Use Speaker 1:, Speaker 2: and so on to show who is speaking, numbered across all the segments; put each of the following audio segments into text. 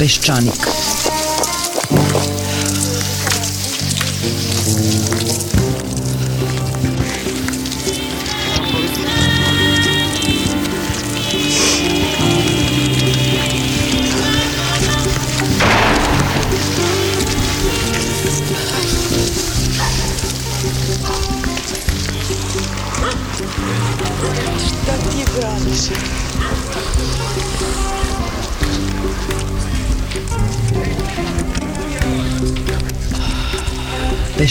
Speaker 1: Peščanik.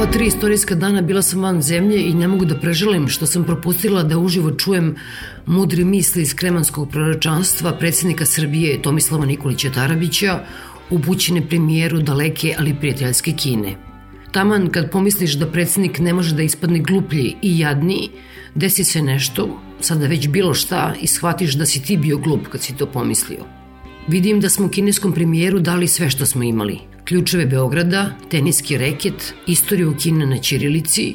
Speaker 2: Ova tri istorijska dana bila sam van zemlje i ne mogu da preželim što sam propustila da uživo čujem mudri misli iz kremanskog proročanstva predsjednika Srbije Tomislava Nikolića Tarabića upućene premijeru daleke ali prijateljske Kine. Taman kad pomisliš da predsjednik ne može da ispadne gluplji i jadniji, desi se nešto, sada već bilo šta i shvatiš da si ti bio glup kad si to pomislio. Vidim da smo kineskom premijeru dali sve što smo imali. Ključeve Beograda, teniski reket, istoriju Kine na Ćirilici,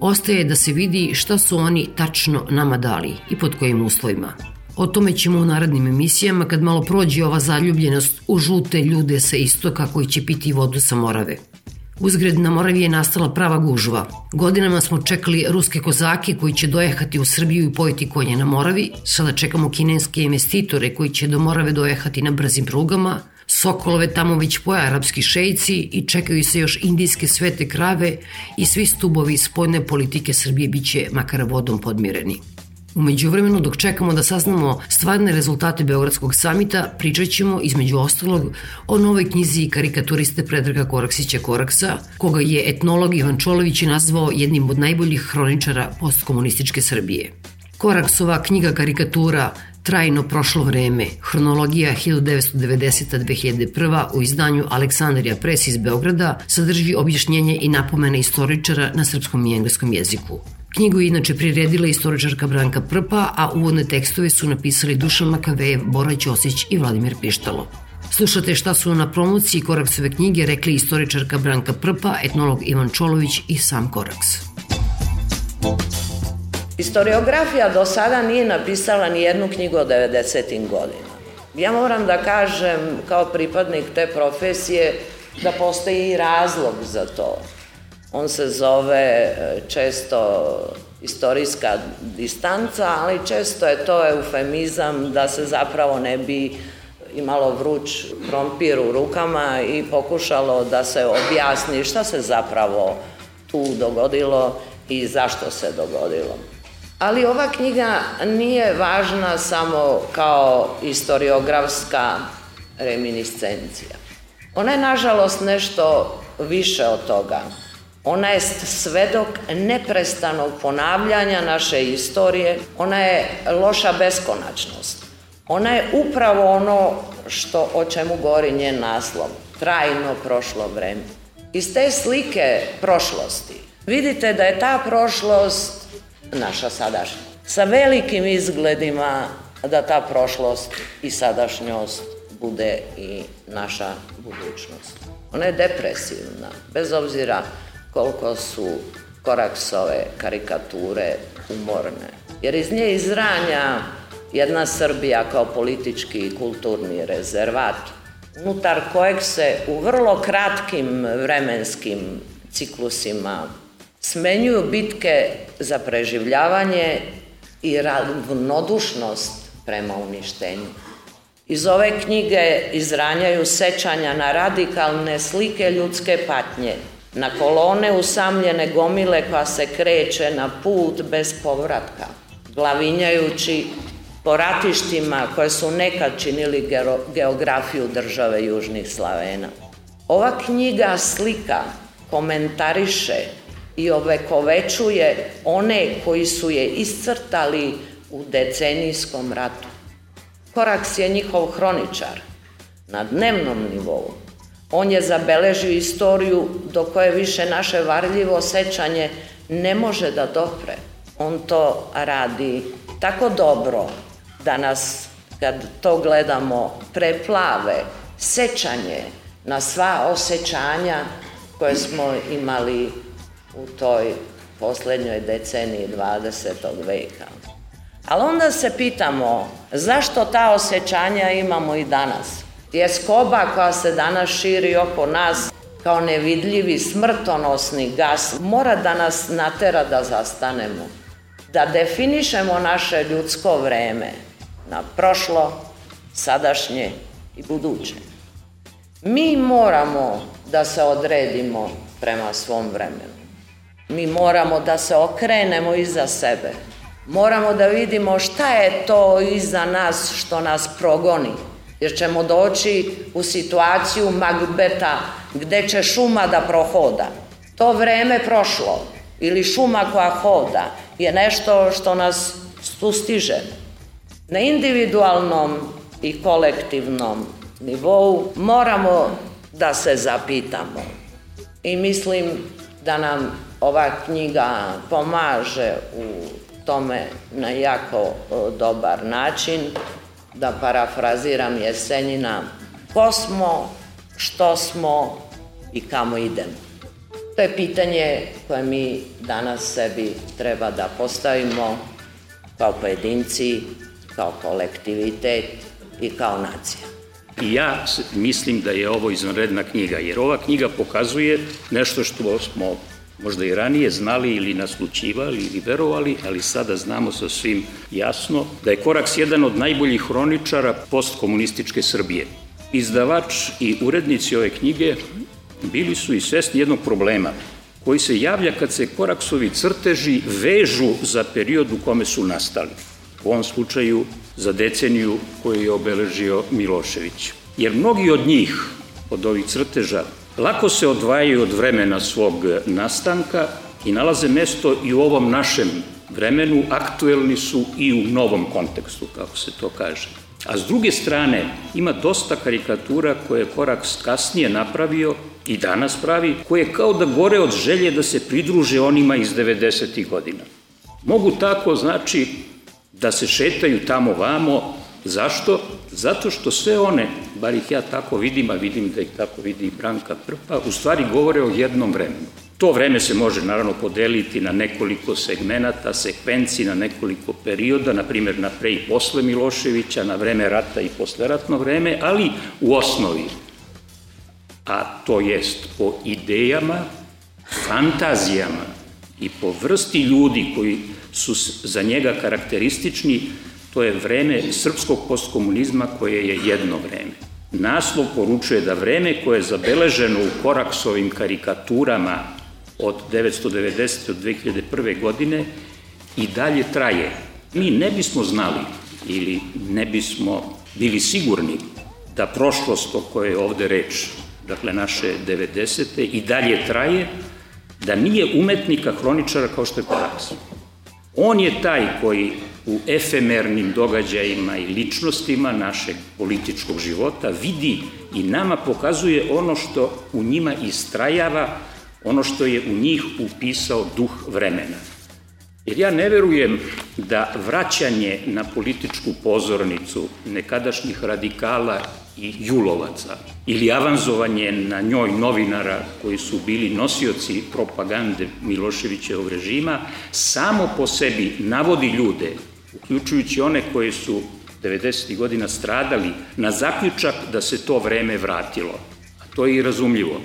Speaker 2: ostaje da se vidi šta su oni tačno nama dali i pod kojim uslovima. O tome ćemo u narednim emisijama kad malo prođe ova zaljubljenost u žute ljude sa istoka koji će piti vodu sa Morave. Uzgred na Moravi je nastala prava gužva. Godinama smo čekali ruske kozake koji će dojehati u Srbiju i pojeti konje na Moravi. Sada čekamo kineske investitore koji će do Morave dojehati na brzim prugama. Sokolove tamo već poja arapski šejci i čekaju se još indijske svete krave i svi stubovi spoljne politike Srbije biće makar vodom podmireni. Umeđu vremenu, dok čekamo da saznamo stvarne rezultate Beogradskog samita, pričat ćemo između ostalog o novoj knjizi i karikaturiste Predraga Koraksića Koraksa, koga je etnolog Ivan Čolović nazvao jednim od najboljih hroničara postkomunističke Srbije. Koraksova knjiga karikatura Trajno prošlo vreme, hronologija 1990-2001 u izdanju Aleksandrija Pres iz Beograda sadrži objašnjenje i napomene istoričara na srpskom i engleskom jeziku. Knjigu je inače priredila istoričarka Branka Prpa, a uvodne tekstove su napisali Dušan Makavejev, Bora Ćosić i Vladimir Pištalo. Slušate šta su na promociji Koraksove knjige rekli istoričarka Branka Prpa, etnolog Ivan Čolović i sam Koraks.
Speaker 3: Historiografija do sada nije napisala ni jednu knjigu od 90. godina. Ja moram da kažem, kao pripadnik te profesije, da postoji i razlog za to. On se zove e, često istorijska distanca, ali često je to eufemizam da se zapravo ne bi imalo vruć krompir u rukama i pokušalo da se objasni šta se zapravo tu dogodilo i zašto se dogodilo. Ali ova knjiga nije važna samo kao historiografska reminiscencija. Ona je, nažalost, nešto više od toga. Ona je svedok neprestanog ponavljanja naše istorije. Ona je loša beskonačnost. Ona je upravo ono što, o čemu gori njen naslov. Trajno prošlo vreme. Iz te slike prošlosti vidite da je ta prošlost naša sadašnjost. Sa velikim izgledima da ta prošlost i sadašnjost bude i naša budućnost. Ona je depresivna, bez obzira koliko su koraksove karikature umorne. Jer iz nje izranja jedna Srbija kao politički i kulturni rezervat, unutar kojeg se u vrlo kratkim vremenskim ciklusima smenjuju bitke za preživljavanje i ravnodušnost prema uništenju. Iz ove knjige izranjaju sećanja na radikalne slike ljudske patnje, na kolone usamljene gomile koja se kreće na put bez povratka, glavinjajući po ratištima koje su nekad činili geografiju države Južnih Slavena. Ova knjiga slika komentariše i ovekovećuje one koji su je iscrtali u decenijskom ratu. Koraks je njihov hroničar na dnevnom nivou, On je zabeležio istoriju do koje više naše varljivo sećanje ne može da dopre. On to radi tako dobro da nas, kad to gledamo, preplave sećanje na sva osjećanja koje smo imali u toj poslednjoj deceniji 20. veka. Ali onda se pitamo zašto ta osjećanja imamo i danas? Tjeskoba koja se danas širi oko nas kao nevidljivi smrtonosni gas mora da nas natera da zastanemo, da definišemo naše ljudsko vreme na prošlo, sadašnje i buduće. Mi moramo da se odredimo prema svom vremenu. Mi moramo da se okrenemo iza sebe. Moramo da vidimo šta je to iza nas što nas progoni. Jer ćemo doći u situaciju Magbeta gde će šuma da prohoda. To vreme prošlo ili šuma koja hoda je nešto što nas sustiže. Na individualnom i kolektivnom nivou moramo da se zapitamo. I mislim da nam ova knjiga pomaže u tome na jako e, dobar način, da parafraziram Jesenjina, ko smo, što smo i kamo idemo. To je pitanje koje mi danas sebi treba da postavimo kao pojedinci, kao kolektivitet i kao nacija.
Speaker 1: I ja mislim da je ovo izvanredna knjiga, jer ova knjiga pokazuje nešto što smo možda i ranije znali ili naslučivali ili verovali, ali sada znamo sa svim jasno da je Koraks jedan od najboljih hroničara postkomunističke Srbije. Izdavač i urednici ove knjige bili su i svesni jednog problema koji se javlja kad se Koraksovi crteži vežu za period u kome su nastali. U ovom slučaju za deceniju koju je obeležio Milošević. Jer mnogi od njih, od ovih crteža, lako se odvajaju od vremena svog nastanka i nalaze mesto i u ovom našem vremenu, aktuelni su i u novom kontekstu, kako se to kaže. A s druge strane, ima dosta karikatura koje je Korak kasnije napravio i danas pravi, koje kao da gore od želje da se pridruže onima iz 90. godina. Mogu tako, znači, da se šetaju tamo vamo. Zašto? Zato što sve one, bar ih ja tako vidim, a vidim da ih tako vidi i Branka Prpa, u stvari govore o jednom vremenu. To vreme se može naravno podeliti na nekoliko segmenata, sekvenci, na nekoliko perioda, na primjer na pre i posle Miloševića, na vreme rata i posleratno vreme, ali u osnovi, a to jest po idejama, fantazijama i po vrsti ljudi koji su za njega karakteristični, to je vreme srpskog postkomunizma koje je jedno vreme. Naslov poručuje da vreme koje je zabeleženo u Koraksovim karikaturama od 1990. do 2001. godine i dalje traje. Mi ne bismo znali ili ne bismo bili sigurni da prošlost o kojoj je ovde reč, dakle naše 90. i dalje traje, da nije umetnika hroničara kao što je Koraks. On je taj koji u efemernim događajima i ličnostima našeg političkog života vidi i nama pokazuje ono što u njima istrajava, ono što je u njih upisao duh vremena. Jer ja ne verujem da vraćanje na političku pozornicu nekadašnjih radikala i julovaca ili avanzovanje na njoj novinara koji su bili nosioci propagande Miloševićevog režima samo po sebi navodi ljude, uključujući one koje su 90. godina stradali, na zaključak da se to vreme vratilo. A to je i razumljivo.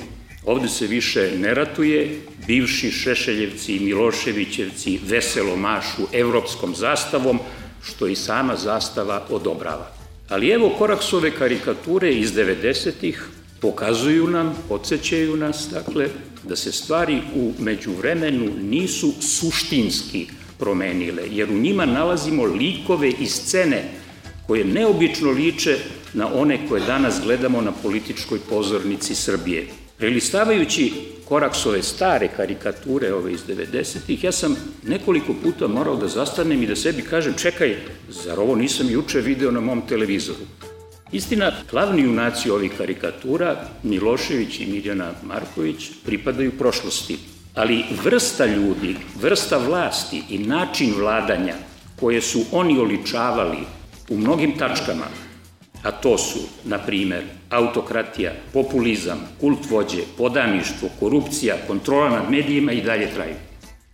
Speaker 1: Ovde se više ne ratuje, bivši Šešeljevci i Miloševićevci veselo mašu evropskom zastavom, što i sama zastava odobrava. Ali evo Koraksove karikature iz 90-ih pokazuju nam, podsjećaju nas, dakle, da se stvari u međuvremenu nisu suštinski promenile, jer u njima nalazimo likove i scene koje neobično liče na one koje danas gledamo na političkoj pozornici Srbije. Prelistavajući Koraksove stare karikature ove iz 90-ih, ja sam nekoliko puta morao da zastanem i da sebi kažem, čekaj, zar ovo nisam juče video na mom televizoru? Istina, glavni junaci ovih karikatura, Milošević i Mirjana Marković, pripadaju prošlosti. Ali vrsta ljudi, vrsta vlasti i način vladanja koje su oni oličavali u mnogim tačkama, a to su, na primer, autokratija, populizam, kult vođe, podaništvo, korupcija, kontrola nad medijima i dalje traju.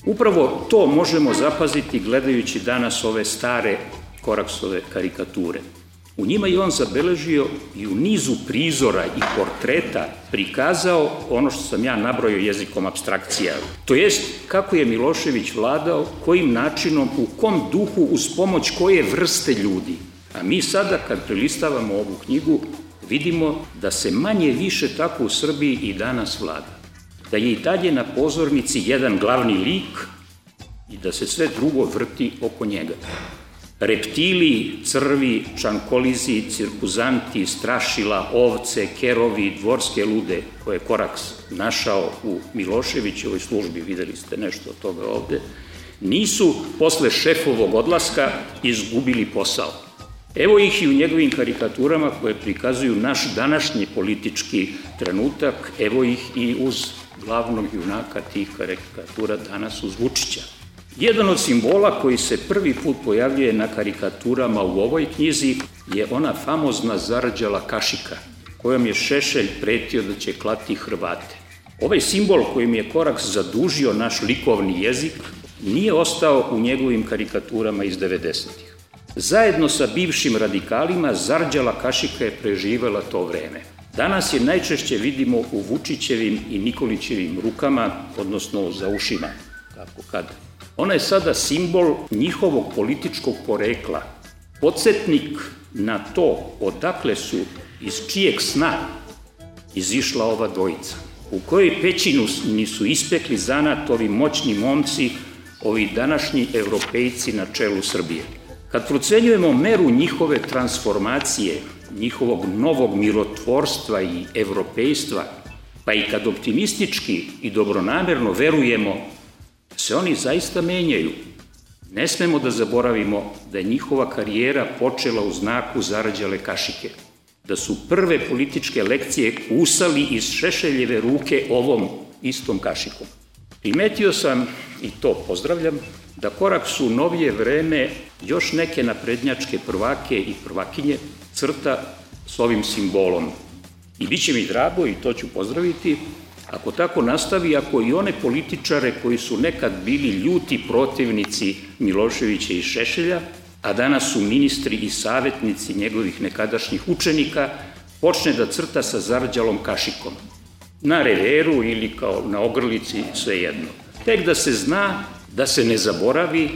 Speaker 1: Upravo to možemo zapaziti gledajući danas ove stare Koraksove karikature. U njima je on zabeležio i u nizu prizora i portreta prikazao ono što sam ja nabrojio jezikom abstrakcija. To jest kako je Milošević vladao, kojim načinom, u kom duhu, uz pomoć koje vrste ljudi. A mi sada kad prilistavamo ovu knjigu vidimo da se manje više tako u Srbiji i danas vlada. Da je i dalje na pozornici jedan glavni lik i da se sve drugo vrti oko njega. Reptili, crvi, čankolizi, cirkuzanti, strašila, ovce, kerovi, dvorske lude, koje je Koraks našao u Miloševićevoj službi, videli ste nešto od toga ovde, nisu posle šefovog odlaska izgubili posao. Evo ih i u njegovim karikaturama koje prikazuju naš današnji politički trenutak, evo ih i uz glavnog junaka tih karikatura danas uz Vučića. Jedan od simbola koji se prvi put pojavljuje na karikaturama u ovoj knjizi je ona famozna zarđala kašika, kojom je Šešelj pretio da će klati Hrvate. Ovaj simbol kojim je Koraks zadužio naš likovni jezik nije ostao u njegovim karikaturama iz 90-ih. Zajedno sa bivšim radikalima Zarđala kašika je preživela to vreme. Danas je najčešće vidimo u Vučićevim i Nikolićevim rukama, odnosno za ušima, kako kad. Ona je sada simbol njihovog političkog porekla, podsjetnik na to odakle su, iz čijeg sna izišla ova dvojica, u kojoj pećinu nisu ispekli zanat ovi moćni momci, ovi današnji evropejci na čelu Srbije. Kad procenjujemo meru njihove transformacije, njihovog novog mirotvorstva i evropejstva, pa i kad optimistički i dobronamerno verujemo se oni zaista menjaju. Ne smemo da zaboravimo da je njihova karijera počela u znaku zarađale kašike, da su prve političke lekcije usali iz Šešeljeve ruke ovom istom kašikom. Primetio sam, i to pozdravljam, da korak su u novije vreme još neke naprednjačke prvake i prvakinje crta s ovim simbolom. I bit će mi drago, i to ću pozdraviti, Ako tako nastavi, ako i one političare koji su nekad bili ljuti protivnici Miloševića i Šešelja, a danas su ministri i savetnici njegovih nekadašnjih učenika, počne da crta sa zarđalom kašikom. Na reveru ili kao na ogrlici, svejedno. Tek da se zna, da se ne zaboravi,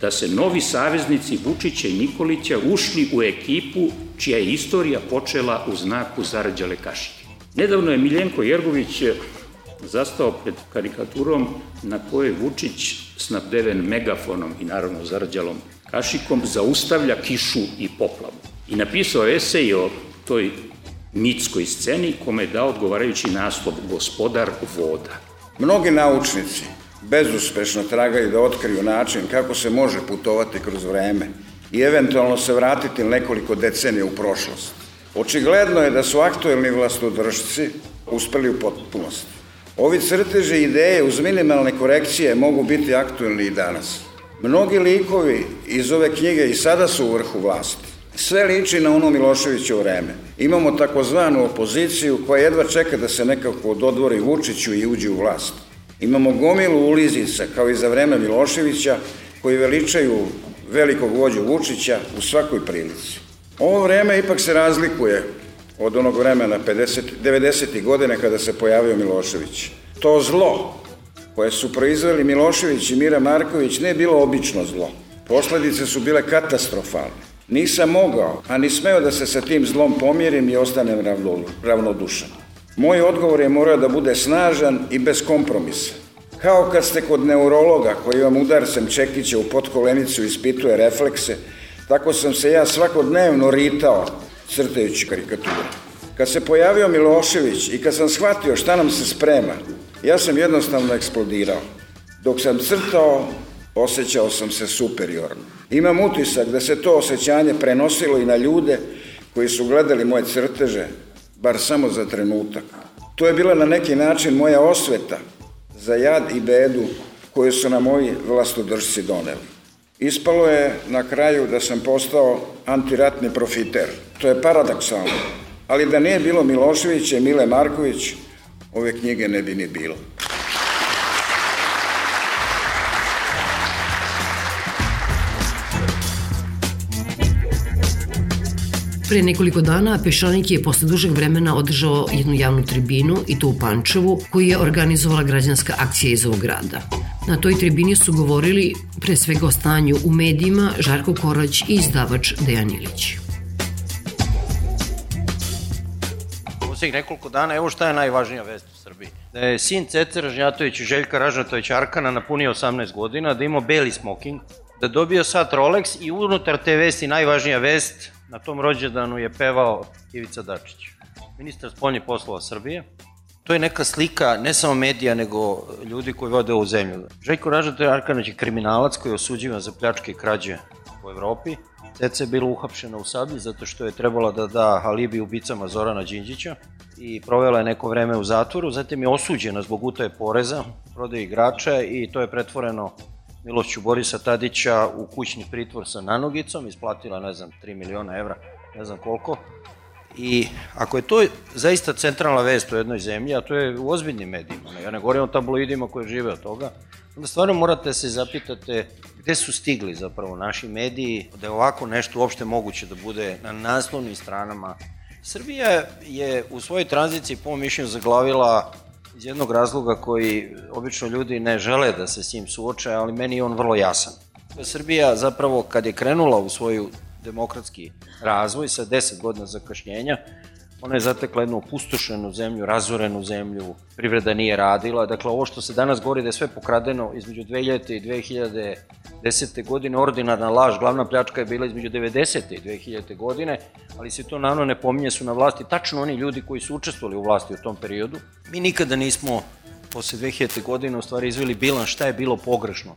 Speaker 1: da se novi saveznici Vučića i Nikolića ušli u ekipu čija je istorija počela u znaku zarđale kašike. Nedavno je Miljenko Jergović zastao pred karikaturom na kojoj Vučić snabdeven megafonom i naravno zarđalom kašikom zaustavlja kišu i poplavu. I napisao esej o toj mitskoj sceni kome je dao odgovarajući naslov Gospodar voda.
Speaker 4: Mnogi naučnici bezuspešno tragaju da otkriju način kako se može putovati kroz vreme i eventualno se vratiti nekoliko decenija u prošlost. Očigledno je da su aktuelni vlastodržci uspeli u potpunosti. Ovi crteže ideje uz minimalne korekcije mogu biti aktuelni i danas. Mnogi likovi iz ove knjige i sada su u vrhu vlasti. Sve liči na ono Miloševićevo vreme. Imamo takozvanu opoziciju koja jedva čeka da se nekako dodvori Vučiću i uđe u vlast. Imamo gomilu ulizica kao i za vreme Miloševića koji veličaju velikog vođu Vučića u svakoj prilici. Ovo vreme ipak se razlikuje od onog vremena 50, 90. godine kada se pojavio Milošević. To zlo koje su proizveli Milošević i Mira Marković ne bilo obično zlo. Posledice su bile katastrofalne. Nisam mogao, a ni smeo da se sa tim zlom pomirim i ostanem ravnodušan. Moj odgovor je morao da bude snažan i bez kompromisa. Kao kad ste kod neurologa koji vam udarcem čekića u potkolenicu ispituje reflekse, Tako sam se ja svakodnevno ritao crtajući karikature. Kad se pojavio Milošević i kad sam shvatio šta nam se sprema, ja sam jednostavno eksplodirao. Dok sam crtao, osjećao sam se superiorno. Imam utisak da se to osjećanje prenosilo i na ljude koji su gledali moje crteže, bar samo za trenutak. To je bila na neki način moja osveta za jad i bedu koju su na moji vlastodržci doneli. Ispalo je na kraju da sam postao antiratni profiter. To je paradoksalno, ali da nije bilo Miloševića i Mile Marković, ove knjige ne bi ni bilo.
Speaker 2: Pre nekoliko dana Pešanik je posle dužeg vremena održao jednu javnu tribinu i to u Pančevu koju je organizovala građanska akcija iz ovog grada. Na toj tribini su govorili pre svega o stanju u medijima Žarko Korać i izdavač Dejan Ilić.
Speaker 5: Poslednjih nekoliko dana, evo šta je najvažnija vest u Srbiji. Da je sin Cece Ražnjatović i Željka Ražnjatović Arkana napunio 18 godina, da imao beli smoking, da dobio sat Rolex i unutar te vesti najvažnija vest, na tom rođendanu je pevao Ivica Dačić, ministar spoljnih poslova Srbije. To je neka slika ne samo medija, nego ljudi koji vode ovu zemlju. Željko Ražnjatović Arkanović je kriminalac koji je osuđivan za pljačke i krađe u Evropi. Ceca je bila uhapšena u Sablji zato što je trebala da da alibi ubicama Zorana Đinđića i provela je neko vreme u zatvoru, zatim je osuđena zbog utaje poreza, prodaje igrača i to je pretvoreno milošću Borisa Tadića u kućni pritvor sa nanogicom, isplatila, ne znam, 3 miliona evra, ne znam koliko. I ako je to zaista centralna vest u jednoj zemlji, a to je u ozbiljnim medijima, ja ne govorim o tabloidima koji žive od toga, onda stvarno morate se zapitate gde su stigli zapravo naši mediji, da je ovako nešto uopšte moguće da bude na naslovnim stranama. Srbija je u svojoj tranziciji, po mišljenju, zaglavila iz jednog razloga koji obično ljudi ne žele da se s njim suoče, ali meni je on vrlo jasan. Srbija zapravo kad je krenula u svoju demokratski razvoj sa 10 godina zakašnjenja, ona je zatekla jednu opustošenu zemlju, razorenu zemlju, privreda nije radila. Dakle, ovo što se danas govori da je sve pokradeno između 2000. i 2010. godine, ordinarna laž, glavna pljačka je bila između 90. i 2000. godine, ali se to naravno ne pominje su na vlasti tačno oni ljudi koji su učestvovali u vlasti u tom periodu. Mi nikada nismo posle 2000. godine u stvari izveli bilan šta je bilo pogrešno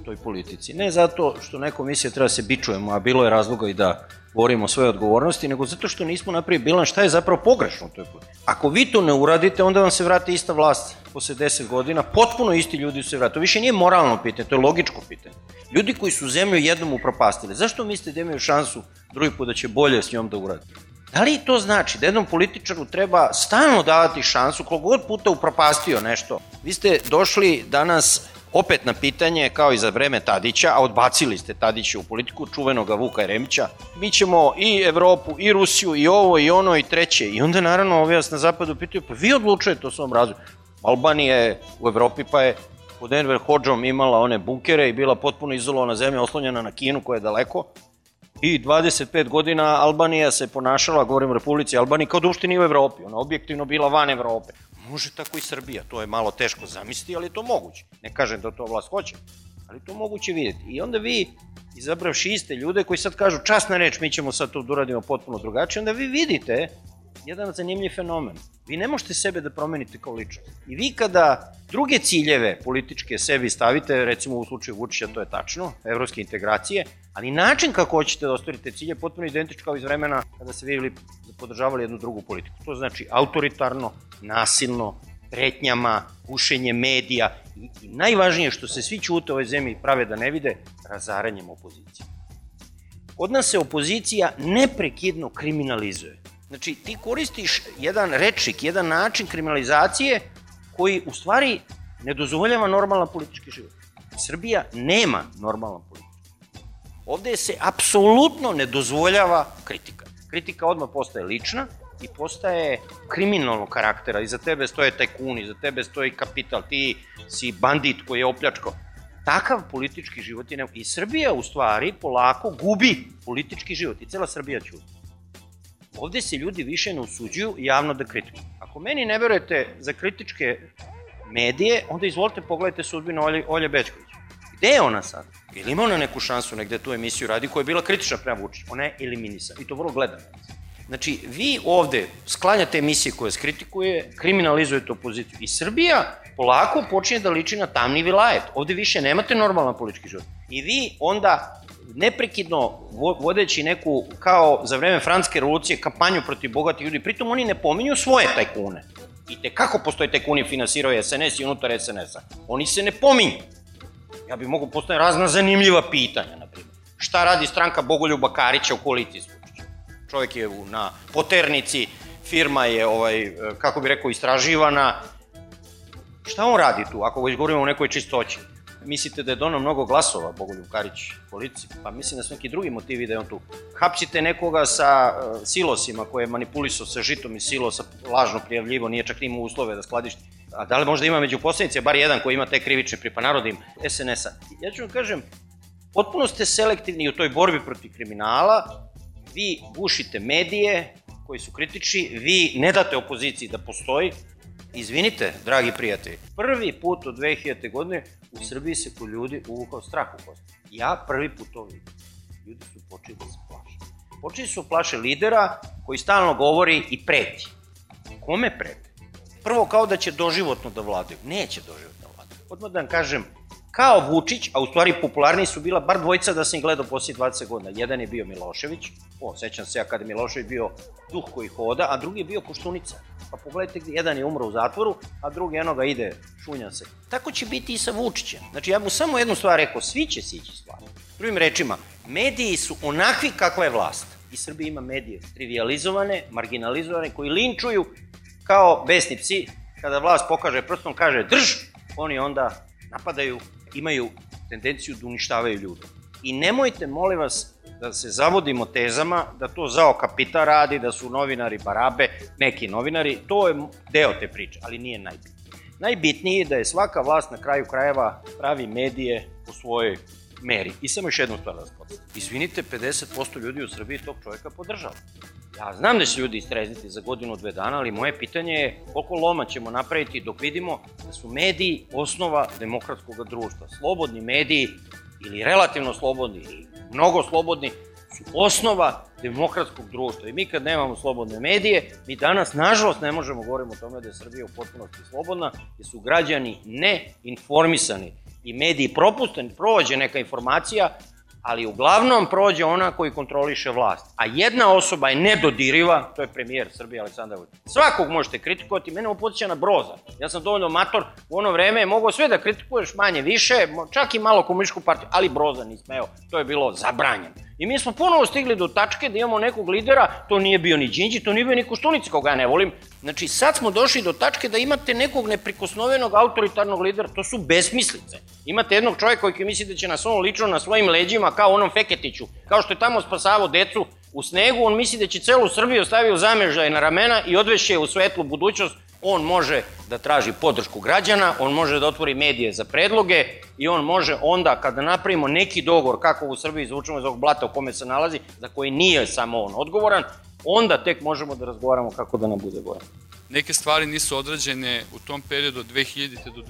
Speaker 5: u toj politici. Ne zato što neko misli da treba da se bičujemo, a bilo je razloga i da govorimo o svoje odgovornosti, nego zato što nismo napravili bilan šta je zapravo pogrešno u toj politici. Ako vi to ne uradite, onda vam se vrati ista vlast posle 10 godina, potpuno isti ljudi se vrati. To više nije moralno pitanje, to je logičko pitanje. Ljudi koji su zemlju jednom upropastili, zašto mislite da imaju šansu drugi put da će bolje s njom da uradi? Da li to znači da jednom političaru treba stalno davati šansu koliko god puta upropastio nešto? Vi ste došli danas opet na pitanje, kao i za vreme Tadića, a odbacili ste Tadića u politiku, čuvenoga Vuka Jeremića, mi ćemo i Evropu, i Rusiju, i ovo, i ono, i treće. I onda naravno ovi vas na zapadu pitaju, pa vi odlučujete o svom razvoju. Albanija je u Evropi, pa je pod Enver Hođom imala one bunkere i bila potpuno izolovana zemlja, oslonjena na Kinu koja je daleko. I 25 godina Albanija se ponašala, govorim o Republici Albaniji, kao da uopšte nije u Evropi. Ona objektivno bila van Evrope. Može tako i Srbija, to je malo teško zamisliti, ali je to moguće. Ne kažem da to vlast hoće, ali to moguće vidjeti. I onda vi, izabravši iste ljude koji sad kažu časna reč, mi ćemo sad to da uradimo potpuno drugačije, onda vi vidite jedan zanimljiv fenomen. Vi ne možete sebe da promenite kao ličnost. I vi kada druge ciljeve političke sebi stavite, recimo u slučaju Vučića to je tačno, evropske integracije, ali način kako hoćete da ostvarite cilje je potpuno identičan kao iz vremena kada se vi podržavali jednu drugu politiku. To znači autoritarno, nasilno, pretnjama, gušenje medija i, i najvažnije što se svi čute u ovoj zemlji prave da ne vide, razaranjem opozicije. Kod nas se opozicija neprekidno kriminalizuje. Znači, ti koristiš jedan rečnik, jedan način kriminalizacije koji u stvari ne dozvoljava normalan politički život. Srbija nema normalan politički Ovde se apsolutno ne dozvoljava kritika. Kritika odmah postaje lična i postaje kriminalnog karaktera. Iza tebe stoje tajkun, iza tebe stoji kapital, ti si bandit koji je opljačkao. Takav politički život je ne... I Srbija u stvari polako gubi politički život i cela Srbija ćuti. Ovde se ljudi više ne usuđuju javno da kritikuju. Ako meni ne verujete za kritičke medije, onda izvolite pogledajte sudbinu Olje, Olje Bečković. Gde je ona sad? Ili ima ona neku šansu negde tu emisiju radi koja je bila kritična prema Vučiću? Ona je eliminisana i to vrlo gledano. Znači, vi ovde sklanjate emisije koje skritikuje, kriminalizujete opoziciju. I Srbija polako počinje da liči na tamni vilajet. Ovde više nemate normalan politički život. I vi onda neprekidno vodeći neku, kao za vreme franske revolucije, kampanju protiv bogatih ljudi, pritom oni ne pominju svoje tajkune. I te kako postoje tajkuni finansiraju SNS i unutar SNS-a? Oni se ne pominju. Ja bih mogu postoje razna zanimljiva pitanja, na primjer. Šta radi stranka Bogoljuba Karića u koaliciji s Čovjek je na poternici, firma je, ovaj, kako bi rekao, istraživana. Šta on radi tu, ako ga izgovorimo o nekoj čistoći? Mislite da je dono mnogo glasova Bogoljub Karić policiji? Pa mislim da su neki drugi motivi da je on tu. Hapsite nekoga sa uh, silosima koje je manipulisao sa žitom i silosa, lažno prijavljivo, nije čak imao uslove da skladišti. A da li možda ima među poslanice bar jedan koji ima te krivične pripa narodim SNS-a? Ja ću vam kažem, potpuno ste selektivni u toj borbi protiv kriminala, vi gušite medije koji su kritični, vi ne date opoziciji da postoji, Izvinite, dragi prijatelji, prvi put od 2000. godine u Srbiji se ko ljudi uvukao strah u kosti. Ja prvi put to vidim. Ljudi su počeli da se plaše. Počeli su plaše lidera koji stalno govori i preti. Kome preti? Prvo kao da će doživotno da vladaju. Neće doživotno da vladaju. Odmah da vam kažem, kao Vučić, a u stvari popularniji su bila bar dvojica da sam ih gledao poslije 20 godina. Jedan je bio Milošević, o, sećam se ja kada je Milošević bio duh koji hoda, a drugi je bio Koštunica. Pa pogledajte jedan je umro u zatvoru, a drugi eno ga ide, šunja se. Tako će biti i sa Vučićem. Znači ja mu samo jednu stvar rekao, svi će sići stvar. Drugim rečima, mediji su onakvi kakva je vlast. I Srbija ima medije trivializovane, marginalizovane, koji linčuju kao besni psi. Kada vlast pokaže prstom, kaže drž, oni onda napadaju imaju tendenciju da uništavaju ljude. I nemojte, molim vas, da se zavodimo tezama da to zao kapita radi, da su novinari barabe, neki novinari, to je deo te priče, ali nije najbitnije. Najbitnije je da je svaka vlast na kraju krajeva pravi medije u svojoj meri. I samo još jednu stvar da spomenem. Izvinite, 50% ljudi u Srbiji tog čovjeka podržava. Ja znam da će ljudi istrezniti za godinu, dve dana, ali moje pitanje je koliko loma ćemo napraviti dok vidimo da su mediji osnova demokratskog društva. Slobodni mediji ili relativno slobodni ili mnogo slobodni su osnova demokratskog društva. I mi kad nemamo slobodne medije, mi danas, nažalost, ne možemo govoriti o tome da je Srbija u potpunosti slobodna, jer su građani neinformisani i mediji propusten, prođe neka informacija, ali uglavnom prođe ona koji kontroliše vlast. A jedna osoba je nedodiriva, to je premijer Srbije Aleksandar Vučić. Svakog možete kritikovati, mene opozicija na broza. Ja sam dovoljno mator, u ono vreme mogao sve da kritikuješ manje više, čak i malo komunističku partiju, ali broza ni smeo, to je bilo zabranjeno. I mi smo ponovo stigli do tačke da imamo nekog lidera, to nije bio ni Đinđi, to nije bio ni Koštunica, koga ja ne volim. Znači, sad smo došli do tačke da imate nekog neprikosnovenog autoritarnog lidera, to su besmislice. Imate jednog čovjeka koji misli da će nas on lično na svojim leđima, kao onom Feketiću, kao što je tamo spasavao decu u snegu, on misli da će celu Srbiju stavio zamežaj na ramena i odveše u svetlu budućnost, on može da traži podršku građana, on može da otvori medije za predloge i on može onda kada napravimo neki dogovor kako u Srbiji izvučemo iz ovog blata u kome se nalazi, za koji nije samo on odgovoran, onda tek možemo da razgovaramo kako da nam bude gore.
Speaker 6: Neke stvari nisu odrađene u tom periodu od 2000. do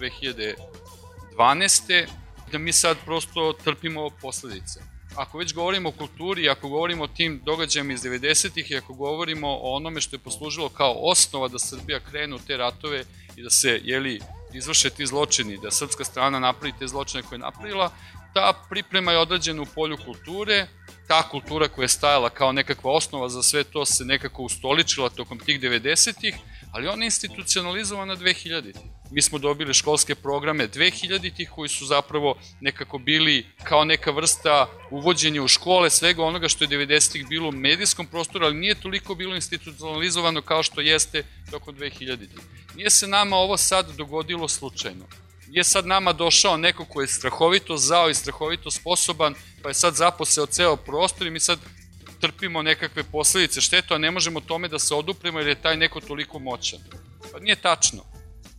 Speaker 6: 2012. da mi sad prosto trpimo posledice ako već govorimo o kulturi, ako govorimo o tim događajima iz 90-ih i ako govorimo o onome što je poslužilo kao osnova da Srbija krene u te ratove i da se, jeli, izvrše ti zločini, da srpska strana napravi te zločine koje je napravila, ta priprema je određena u polju kulture, ta kultura koja je stajala kao nekakva osnova za sve to se nekako ustoličila tokom tih 90-ih, ali ona je institucionalizovana 2000-ih. Mi smo dobili školske programe 2000-ih koji su zapravo nekako bili kao neka vrsta uvođenja u škole svega onoga što je 90-ih bilo u medijskom prostoru, ali nije toliko bilo institucionalizovano kao što jeste tokom 2000-ih. Nije se nama ovo sad dogodilo slučajno je sad nama došao neko ko je strahovito zao i strahovito sposoban, pa je sad zaposeo ceo prostor i mi sad trpimo nekakve posledice šteta, a ne možemo tome da se odupremo jer je taj neko toliko moćan. Pa nije tačno.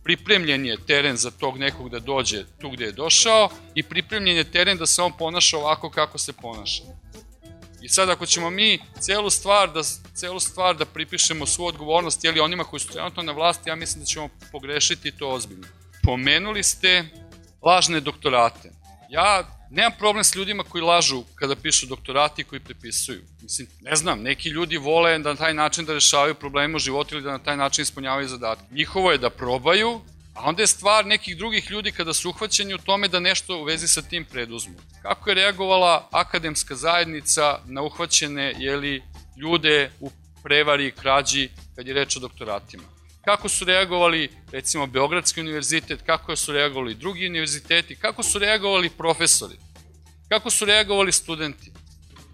Speaker 6: Pripremljen je teren za tog nekog da dođe tu gde je došao i pripremljen je teren da se on ponaša ovako kako se ponaša. I sad ako ćemo mi celu stvar da, celu stvar da pripišemo svu odgovornost jeli onima koji su trenutno na vlasti, ja mislim da ćemo pogrešiti to ozbiljno. Pomenuli ste lažne doktorate. Ja nemam problem s ljudima koji lažu kada pišu doktorati koji prepisuju. Mislim, ne znam, neki ljudi vole da na taj način da rešavaju probleme u životu ili da na taj način ispunjavaju zadatke. Njihovo je da probaju A onda je stvar nekih drugih ljudi kada su uhvaćeni u tome da nešto u vezi sa tim preduzmu. Kako je reagovala akademska zajednica na uhvaćene jeli, ljude u prevari i krađi kad je reč o doktoratima? Kako su reagovali recimo Beogradski univerzitet, kako su reagovali drugi univerziteti, kako su reagovali profesori, kako su reagovali studenti?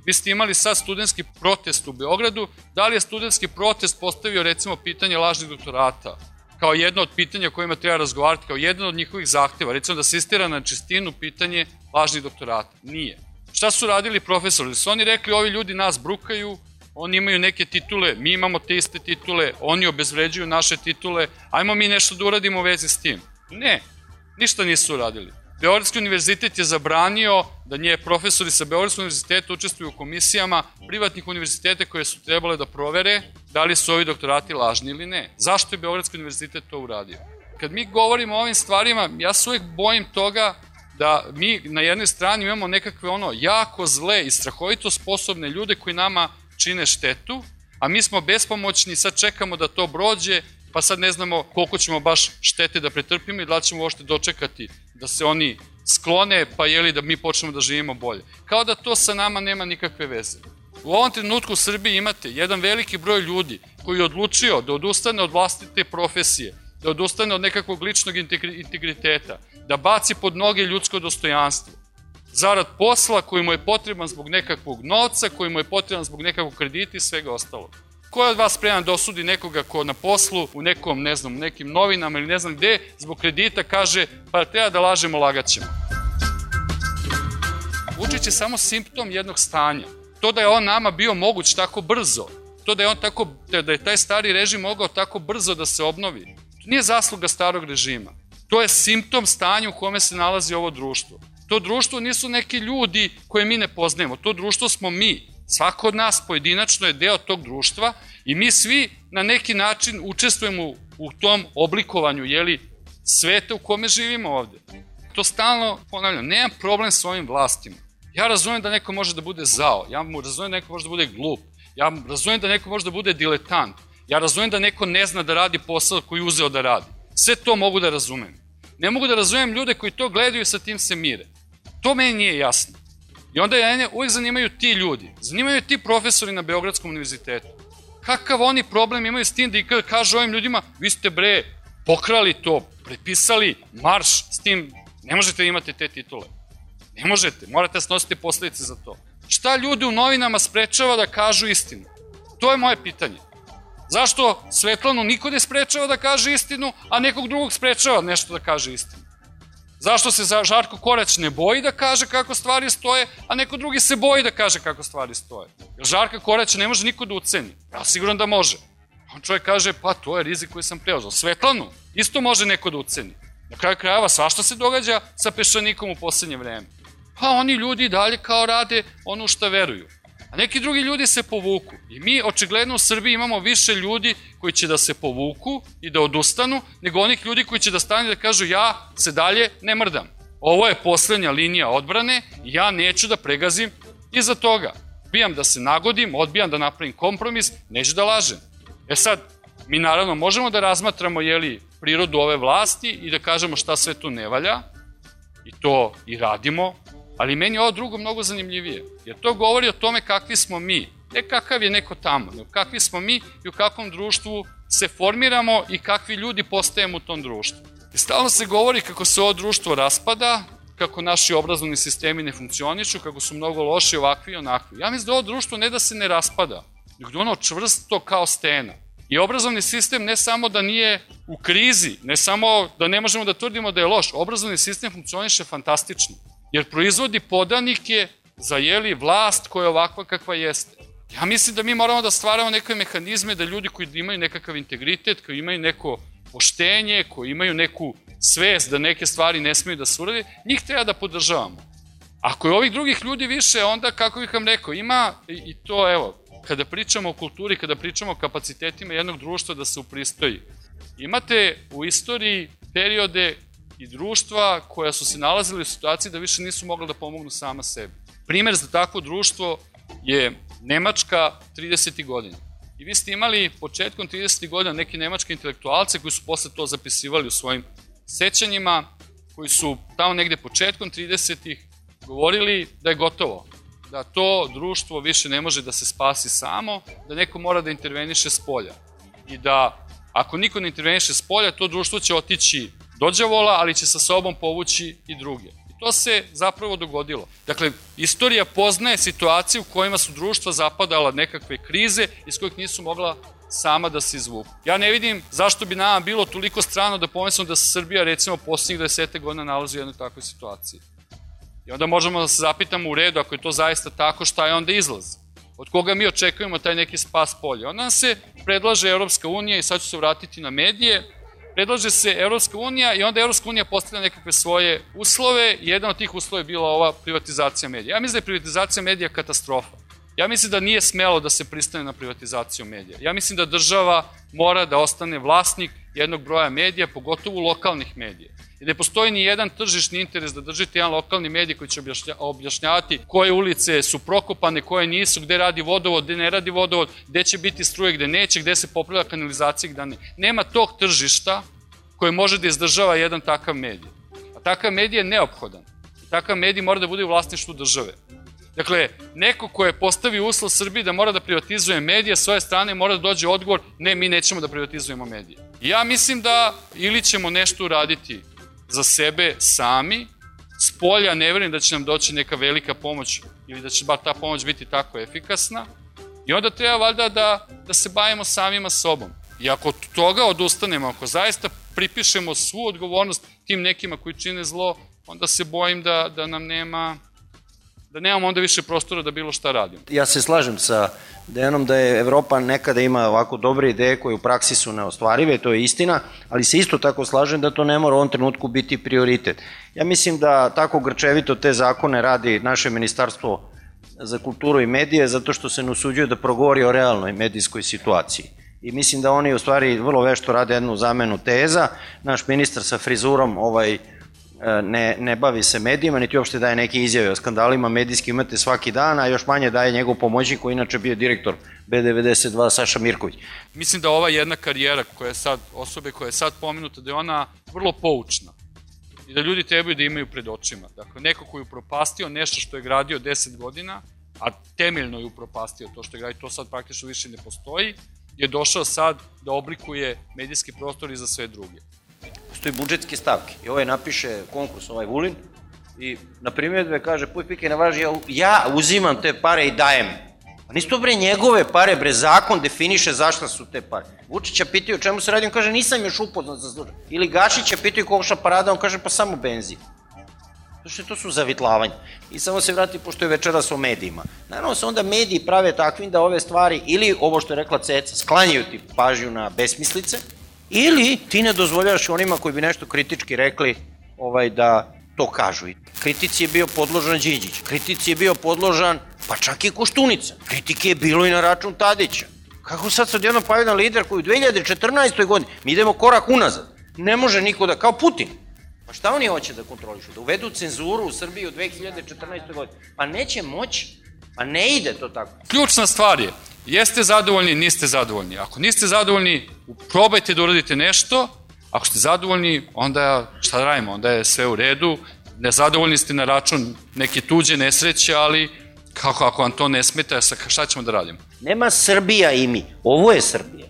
Speaker 6: Vi ste imali sad studentski protest u Beogradu, da li je studentski protest postavio recimo pitanje lažnih doktorata? kao jedno od pitanja kojima treba razgovarati, kao jedan od njihovih zahteva, recimo da se istira na čistinu pitanje lažnih doktorata. Nije. Šta su radili profesori? Su oni rekli, ovi ljudi nas brukaju, oni imaju neke titule, mi imamo te iste titule, oni obezvređuju naše titule, ajmo mi nešto da uradimo u vezi s tim. Ne, ništa nisu uradili. Beogradski univerzitet je zabranio da nje profesori sa Beogradskog univerziteta učestvuju u komisijama privatnih univerziteta koje su trebale da provere da li su ovi doktorati lažni ili ne. Zašto je Beogradski univerzitet to uradio? Kad mi govorimo o ovim stvarima, ja se uvek bojim toga da mi na jednoj strani imamo nekakve ono jako zle i strahovito sposobne ljude koji nama čine štetu, a mi smo bespomoćni, sad čekamo da to brođe, pa sad ne znamo koliko ćemo baš štete da pretrpimo i da ćemo uopšte dočekati da se oni sklone, pa jeli da mi počnemo da živimo bolje. Kao da to sa nama nema nikakve veze. U ovom trenutku u Srbiji imate jedan veliki broj ljudi koji je odlučio da odustane od vlastite profesije, da odustane od nekakvog ličnog integriteta, da baci pod noge ljudsko dostojanstvo, zarad posla koji mu je potreban zbog nekakvog novca, koji mu je potreban zbog nekakvog kredita i svega ostalog. Ko je od vas spreman da osudi nekoga ko na poslu, u nekom, ne znam, nekim novinama ili ne znam gde, zbog kredita kaže, pa treba da lažemo, lagaćemo. Vučić je samo simptom jednog stanja. To da je on nama bio moguć tako brzo, to da je on tako, da je taj stari režim mogao tako brzo da se obnovi, to nije zasluga starog režima. To je simptom stanja u kome se nalazi ovo društvo. To društvo nisu neki ljudi koje mi ne poznajemo, to društvo smo mi. Svako od nas pojedinačno je deo tog društva i mi svi na neki način učestvujemo u tom oblikovanju jeli, sveta u kome živimo ovde. To stalno ponavljam, nemam problem s ovim vlastima. Ja razumem da neko može da bude zao, ja mu razumem da neko može da bude glup, ja razumem da neko može da bude diletant, ja razumem da neko ne zna da radi posao koji uzeo da radi. Sve to mogu da razumem. Ne mogu da razumem ljude koji to gledaju i sa tim se mire. To meni nije jasno. I onda je uvijek zanimaju ti ljudi, zanimaju ti profesori na Beogradskom univerzitetu. Kakav oni problem imaju s tim da kažu ovim ljudima, vi ste bre, pokrali to, prepisali marš s tim, ne možete imate te titule. Ne možete, morate da snositi posledice za to. Šta ljudi u novinama sprečava da kažu istinu? To je moje pitanje. Zašto Svetlanu niko ne sprečava da kaže istinu, a nekog drugog sprečava nešto da kaže istinu? Zašto se Žarko Korać ne boji da kaže kako stvari stoje, a neko drugi se boji da kaže kako stvari stoje? Jer Žarka Koraća ne može niko da uceni. Ja siguran da može. On čovjek kaže, pa to je rizik koji sam preozao. Svetlanu isto može neko da uceni. Na kraju krajeva svašta se događa sa pešanikom u poslednje vreme. Pa oni ljudi dalje kao rade ono što veruju. A neki drugi ljudi se povuku. I mi očigledno u Srbiji imamo više ljudi koji će da se povuku i da odustanu, nego onih ljudi koji će da stane da kažu ja se dalje ne mrdam. Ovo je poslednja linija odbrane i ja neću da pregazim iza toga. Odbijam da se nagodim, odbijam da napravim kompromis, neću da lažem. E sad, mi naravno možemo da razmatramo jeli, prirodu ove vlasti i da kažemo šta sve tu ne valja, i to i radimo, Ali meni ovo drugo mnogo zanimljivije, jer to govori o tome kakvi smo mi, ne kakav je neko tamo, nego kakvi smo mi i u kakvom društvu se formiramo i kakvi ljudi postajemo u tom društvu. I stalno se govori kako se ovo društvo raspada, kako naši obrazovni sistemi ne funkcionišu, kako su mnogo loši ovakvi i onakvi. Ja mislim da ovo društvo ne da se ne raspada, nego da ono čvrsto kao stena. I obrazovni sistem ne samo da nije u krizi, ne samo da ne možemo da tvrdimo da je loš, obrazovni sistem funkcioniše fantastično jer proizvodi podanike za jeli vlast koja je ovakva kakva jeste. Ja mislim da mi moramo da stvaramo neke mehanizme da ljudi koji imaju nekakav integritet, koji imaju neko poštenje, koji imaju neku svest da neke stvari ne smiju da se urade, njih treba da podržavamo. Ako je ovih drugih ljudi više, onda, kako bih vam rekao, ima i to, evo, kada pričamo o kulturi, kada pričamo o kapacitetima jednog društva da se upristoji. Imate u istoriji periode i društva koja su se nalazili u situaciji da više nisu mogli da pomognu sama sebi. Primer za takvo društvo je Nemačka 30. godina. I vi ste imali početkom 30. godina neke nemačke intelektualce koji su posle to zapisivali u svojim sećanjima koji su tamo negde početkom 30-ih govorili da je gotovo, da to društvo više ne može da se spasi samo, da neko mora da interveniše s polja. I da ako niko ne interveniše s polja, to društvo će otići dođavola, ali će sa sobom povući i druge. I to se zapravo dogodilo. Dakle, istorija poznaje situacije u kojima su društva zapadala nekakve krize iz kojih nisu mogla sama da se izvuku. Ja ne vidim zašto bi nama bilo toliko strano da pomislimo da se Srbija recimo posljednjih 20 godina nalazi u jednoj takvoj situaciji. I onda možemo da se zapitamo u redu, ako je to zaista tako, šta je onda izlaz? Od koga mi očekujemo taj neki spas polje? Onda nam se predlaže Evropska unija i sad ću se vratiti na medije, predlaže se Evropska unija i onda Evropska unija postavlja nekakve svoje uslove jedan od tih uslova je bila ova privatizacija medija. Ja mislim da je privatizacija medija katastrofa. Ja mislim da nije smelo da se pristane na privatizaciju medija. Ja mislim da država mora da ostane vlasnik jednog broja medija, pogotovo lokalnih medija. I ne postoji ni jedan tržišni interes da držite jedan lokalni medij koji će objašnjavati koje ulice su prokopane, koje nisu, gde radi vodovod, gde ne radi vodovod, gde će biti struje, gde neće, gde se popravlja kanalizacija, gde ne. Nema tog tržišta koje može da izdržava jedan takav medij. A takav medij je neophodan. Takav medij mora da bude u vlasništvu države. Dakle, neko ko je postavio uslov Srbiji da mora da privatizuje medije, s svoje strane mora da dođe odgovor, ne, mi nećemo da privatizujemo medije. Ja mislim da ili ćemo nešto uraditi za sebe sami, s polja ne verujem da će nam doći neka velika pomoć ili da će bar ta pomoć biti tako efikasna i onda treba valjda da, da se bavimo samima sobom. I ako od toga odustanemo, ako zaista pripišemo svu odgovornost tim nekima koji čine zlo, onda se bojim da, da nam nema da nemamo onda više prostora da bilo šta radimo.
Speaker 5: Ja se slažem sa Dejanom da je Evropa nekada ima ovako dobre ideje koje u praksi su neostvarive, to je istina, ali se isto tako slažem da to ne mora u ovom trenutku biti prioritet. Ja mislim da tako grčevito te zakone radi naše ministarstvo za kulturu i medije zato što se ne usuđuje da progovori o realnoj medijskoj situaciji. I mislim da oni u stvari vrlo vešto rade jednu zamenu teza. Naš ministar sa frizurom ovaj, ne, ne bavi se medijima, niti uopšte daje neke izjave o skandalima medijski imate svaki dan, a još manje daje njegov pomoćnik koji inače bio direktor B92 Saša Mirković.
Speaker 6: Mislim da ova jedna karijera koja je sad, osobe koja je sad pomenuta, da je ona vrlo poučna i da ljudi trebaju da imaju pred očima. Dakle, neko koji je upropastio nešto što je gradio 10 godina, a temeljno je upropastio to što je gradio, to sad praktično više ne postoji, je došao sad da oblikuje medijski prostor i za sve druge
Speaker 5: postoji budžetske stavke. I ovaj napiše konkurs, ovaj Vulin, i na primjedbe kaže, puj pike ne važi, ja, ja uzimam te pare i dajem. Pa nisu to bre njegove pare, bre zakon definiše zašta su te pare. Vučića pitaju čemu se radi, on kaže nisam još upoznat za slučaj. Ili Gašića pitaju koša parada, on kaže pa samo benzin. Što to su zavitlavanja. I samo se vrati, pošto je večeras o medijima. Naravno se onda mediji prave takvim da ove stvari, ili ovo što je rekla Ceca, sklanjaju ti pažnju na besmislice, Ili ti ne dozvoljavaš onima koji bi nešto kritički rekli ovaj da to kažu. Kritici je bio podložan Đinđić, kritici je bio podložan pa čak i Koštunica. Kritike je bilo i na račun Tadića. Kako sad sad jedno pa jedan lider koji u 2014. godini, mi idemo korak unazad, ne može niko da, kao Putin, Pa šta oni hoće da kontrolišu? Da uvedu cenzuru u Srbiji u 2014. godini? Pa neće moći. Pa ne ide to tako.
Speaker 6: Ključna stvar je, Jeste zadovoljni, niste zadovoljni. Ako niste zadovoljni, probajte da uradite nešto. Ako ste zadovoljni, onda šta da radimo? Onda je sve u redu. Nezadovoljni ste na račun neke tuđe nesreće, ali kako ako vam to ne smeta, šta ćemo da radimo?
Speaker 5: Nema Srbija i mi. Ovo je Srbija.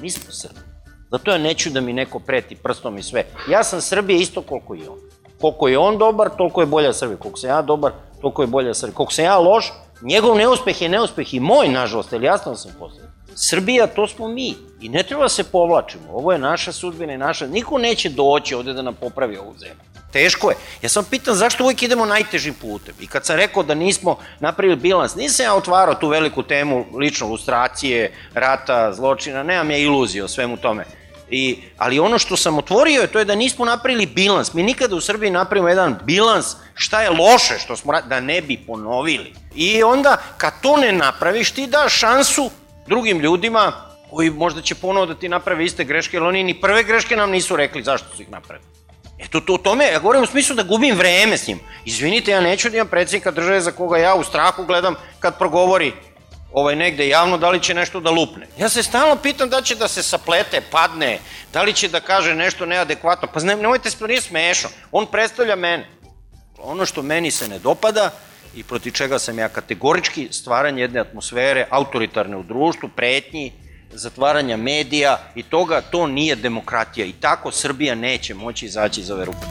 Speaker 5: Mi smo Srbija. Zato ja neću da mi neko preti prstom i sve. Ja sam Srbija isto koliko i on. Koliko je on dobar, toliko je bolja Srbija. Koliko sam ja dobar, toliko je bolja Srbija. Koliko sam ja loš, Njegov neuspeh je neuspeh i moj, nažalost, ali jasno sam posle. Srbija, to smo mi. I ne treba da se povlačimo. Ovo je naša sudbina i naša... Niko neće doći ovde da nam popravi ovu zemlju. Teško je. Ja sam pitan zašto uvijek idemo najtežim putem. I kad sam rekao da nismo napravili bilans, nisam ja otvarao tu veliku temu lično lustracije, rata, zločina, nemam ja iluzije o svemu tome. I, ali ono što sam otvorio je to je da nismo napravili bilans. Mi nikada u Srbiji napravimo jedan bilans šta je loše što smo da ne bi ponovili. I onda kad to ne napraviš ti daš šansu drugim ljudima koji možda će ponovo da ti naprave iste greške, jer oni ni prve greške nam nisu rekli zašto su ih napravili. Eto, to, tome, ja govorim u smislu da gubim vreme s njim. Izvinite, ja neću da imam predsjednika države za koga ja u strahu gledam kad progovori ovaj negde javno, da li će nešto da lupne. Ja se stalno pitam da će da se saplete, padne, da li će da kaže nešto neadekvatno. Pa znam, nemojte, nije smešno. On predstavlja mene. Ono što meni se ne dopada i proti čega sam ja kategorički stvaranje jedne atmosfere autoritarne u društvu, pretnji, zatvaranja medija i toga, to nije demokratija i tako Srbija neće moći izaći iz ove rupe.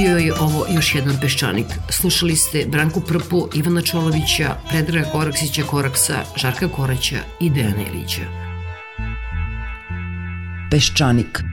Speaker 2: Bio je ovo još jedan peščanik. Slušali ste Branku Prpu, Ivana Čolovića, Predraga Koraksića Koraksa, Žarka Koraća i Dejana Ilića.
Speaker 7: Peščanik.